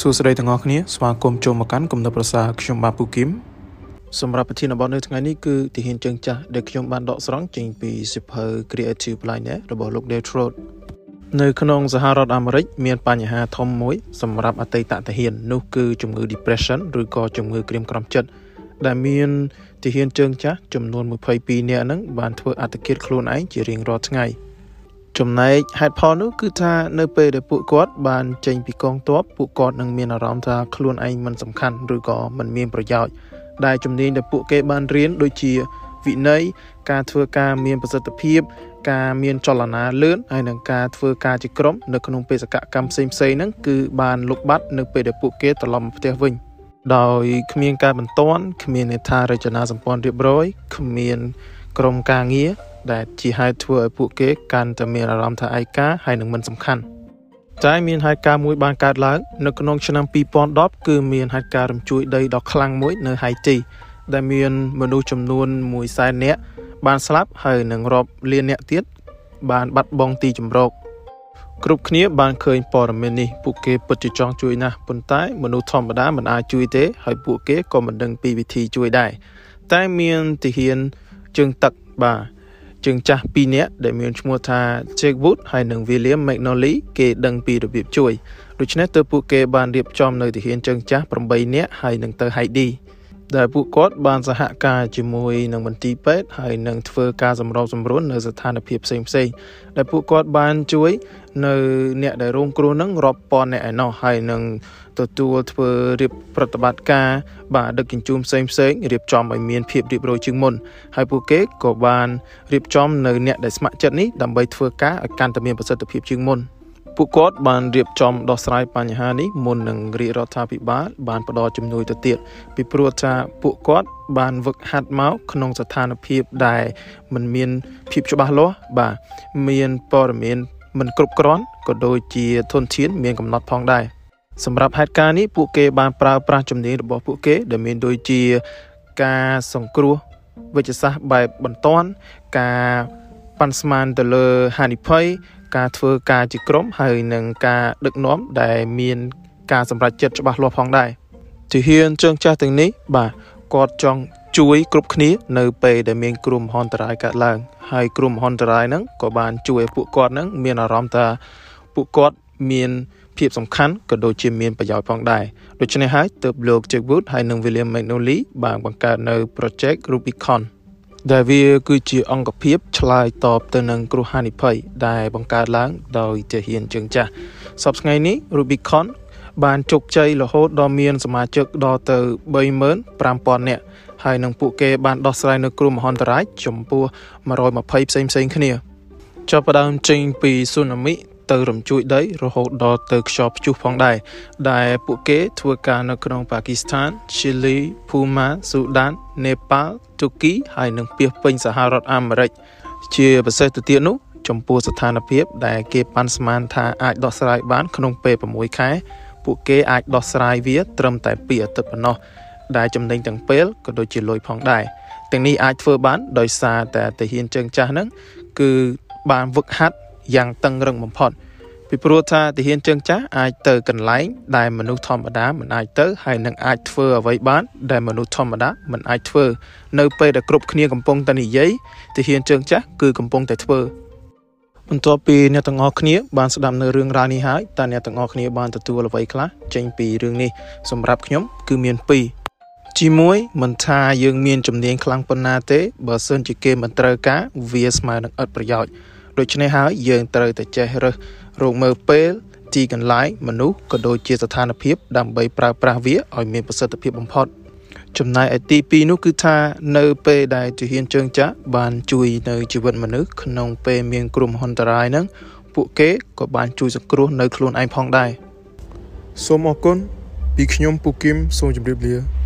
សួស្តីទាំងអស់គ្នាស្វាគមន៍ចូលមកកាន់គំនិតប្រសាខ្ញុំបាទពូគឹមសម្រាប់ប្រធានបទនៅថ្ងៃនេះគឺទាហានជើងចាស់ដែលខ្ញុំបានដកស្រង់ចេញពីសិភៅ Creative Planet របស់លោក Dale Trout នៅក្នុងសហរដ្ឋអាមេរិកមានបញ្ហាធំមួយសម្រាប់អតីតទាហាននោះគឺជំងឺ depression ឬក៏ជំងឺក្រៀមក្រំចិត្តដែលមានទាហានជើងចាស់ចំនួន22នាក់ហ្នឹងបានធ្វើអត្តឃាតខ្លួនឯងជារៀងរាល់ថ្ងៃ។ ចំណែកហេតុផលនោះគឺថានៅពេលដែលពួកគាត់បានចេញពីកងទ័ពពួកគាត់នឹងមានអារម្មណ៍ថាខ្លួនឯងមិនសំខាន់ឬក៏មិនមានប្រយោជន៍ដែលជំនាញដែលពួកគេបានរៀនដូចជាវិន័យការធ្វើការមានប្រសិទ្ធភាព ការមានចលនាលឿនហើយនិងការធ្វើការជាក្រុមនៅក្នុងបេសកកម្មផ្សេងផ្សេងហ្នឹងគឺបានលុបបាត់នៅពេលដែលពួកគេត្រឡប់មកផ្ទះវិញដោយគ្មានការបន្ទាន់គ្មាននេថារចនាសម្ព័ន្ធរៀបរយគ្មានក្រុមការងារ ដែលជាហេតុធ្វើឲ្យពួកគេកាន់តែមានអារម្មណ៍ថាឯកាហើយនឹងមិនសំខាន់តែមានហេតុការណ៍មួយបានកើតឡើងនៅក្នុងឆ្នាំ2010គឺមានហេតុការណ៍រំជួយដីដ៏ខ្លាំងមួយនៅហៃទីដែលមានមនុស្សចំនួន100,000នាក់បានស្លាប់ហើយនឹងរាប់លាននាក់ទៀតបានបាត់បង់ទីជម្រកគ្រប់គ្នាបានឃើញព័ត៌មាននេះពួកគេពិតជាចង់ជួយណាស់ប៉ុន្តែមនុស្សធម្មតាមិនអាចជួយទេ ហើយពួកគេក៏មិនដឹងពីវិធីជួយដែរតែមានទាហានជើងទឹកបាទ ជើងចាស់2នាក់ដែលមានឈ្មោះថា Jake Wood ហើយនិង William McNally គេដឹងពីរបៀបជួយដូច្នេះទើបពួកគេបានរៀបចំនៅទាហានជើងចាស់8នាក់ហើយនឹងទៅ Heidi ដែលពួកគាត់បានសហការជាមួយនឹងមន្ទីរពេទ្យហើយនឹងធ្វើការសម្របសម្រួលនៅស្ថានភាពផ្សេងផ្សេងដែលពួកគាត់បានជួយ នៅអ្នកដែលរងគ្រោះនឹងរាប់ពាន់អ្នកឯណោះហើយនឹងទទួលធ្វើរៀបប្រតិបត្តិការបាទដឹកជញ្ជូនផ្សេងផ្សេងរៀបចំឲ្យមានភាពរៀបរយជាងមុនហើយពួកគេក៏បានរៀបចំនៅអ្នកដែលស្ម័គ្រចិត្តនេះដើម្បីធ្វើការឲ្យកាន់តែមានប្រសិទ្ធភាពជាងមុន ពួកគាត់បានរៀបចំដោះស្រាយបញ្ហានេះមុននឹងរាជរដ្ឋាភិបាលបានផ្ដល់ជំនួយទៅទៀតពីព្រោះថាពួកគាត់បានវឹកហាត់មកក្នុងស្ថានភាពដែលមិនមានភាពច្បាស់លាស់បាទមានព័ត៌មានមិនគ្រប់គ្រាន់ក៏ដូចជាធនធានមានកំណត់ផងដែរសម្រាប់ហេតុការណ៍នេះពួកគេបានប្រើប្រាស់ជំនាញរបស់ពួកគេដែលមានដូចជាការសង្គ្រោះវិជ្ជសាស្ត្របែបបន្ទាន់ការប៉ាន់ស្មានទៅលើហានិភ័យ ការធ្វើការជាក្រុមហើយនឹងការដឹកនាំដែលមានការសម្រេចចិត្តច្បាស់លាស់ផងដែរជាហ៊ានជើងចាស់ទាំងនេះបាទគាត់ចង់ជួយគ្រប់គ្នានៅពេលដែលមានគ្រោះមហន្តរាយកើតឡើងហើយគ្រោះមហន្តរាយហ្នឹងក៏បានជួយឲ្យពួកគាត់ហ្នឹងមានអារម្មណ៍ថាពួកគាត់មានភាពសំខាន់ក៏ដូចជាមានប្រយោជន៍ផងដែរដូច្នេះហើយទើបលោក Jack Wood ហើយនិង William McNally បានបង្កើតនៅ Project Rubicon ដែលវាគឺជាអង្គភាពឆ្លើយតបទៅនឹងគ្រោះហានិភ័យដែលបង្កើតឡើងដោយទាហានជើងចាស់សប្តាហ៍ថ្ងៃនេះ Rubicon បានជោគជ័យរហូតដល់មានសមាជិកដល់ទៅ35000នាក់ហើយនឹងពួកគេបានដោះស្រាយនៅគ្រោះមហន្តរាយចំពោះ120ផ្សេងផ្សេងគ្នាចាប់ផ្ដើមចេញពីស៊ូណាមី ទៅរំជួយដីរហូតដល់ទៅខ្យល់ព្យុះផងដែរដែលពួកគេធ្វើការនៅក្នុងប៉ាគីស្ថានឈីលីភូម៉ាស៊ូដាននេប៉ាល់ទូគីហើយនិងពាសពេញសហរដ្ឋអាមេរិកជាពិសេសទៅទៀតនោះចំពោះស្ថានភាពដែលគេប៉ាន់ស្មានថាអាចដោះស្រាយបានក្នុងពេល6ខែពួកគេអាចដោះស្រាយវាត្រឹមតែ2អាទិត្យប៉ុណ្ណោះដែលចំណេញទាំងពេលក៏ដូចជាលុយផងដែរទាំងនេះអាចធ្វើបានដោយសារតែទាហានជើងចាស់ហ្នឹងគឺបានវឹកហាត់ យ៉ាងតឹងរឹងបំផុតពីព្រោះថាទាហានជើងចាស់អាចទៅកន្លែងដែលមនុស្សធម្មតាមិនអាចទៅហើយនឹងអាចធ្វើអ្វីបាន ដែលមនុស្សធម្មតាមិនអាចធ្វើនៅពេលដែលគ្រប់គ្នាកំពុងតែនិយាយទាហានជើងចាស់គឺកំពុងតែធ្វើបន្ទាប់ពីអ្នកទាំងអស់គ្នាបានស្ដាប់នៅរឿងរ៉ាវនេះហើយតើអ្នកទាំងអស់គ្នាបានទទួលអ្វីខ្លះចេញពីរឿងនេះសម្រាប់ខ្ញុំគឺមាន2ជាមួយមិនថាយើងមានជំនាញខ្លាំងប៉ុណ្ណាទេបើសិនជាគេមិនត្រូវការវាស្មើនឹងឥតប្រយោជន៍ ដូច្នេះហើយយើងត្រូវតែចេះរើសរកមើលពេលទីកន្លែងមនុស្សក៏ដូចជាស្ថានភាពដើម្បីប្រើប្រាស់វាឲ្យមានប្រសិទ្ធភាពបំផុតចំណែកឯទី2នោះគឺថានៅពេលដែលទាហានជើងចាក់បានជួយនៅជីវិតមនុស្សក្នុងពេលមានគ្រោះមហន្តរាយហ្នឹងពួកគេក៏បានជួយសង្គ្រោះនៅខ្លួនឯងផងដែរសូមអរគុណពីខ្ញុំពូគឹមសូមជម្រាបលា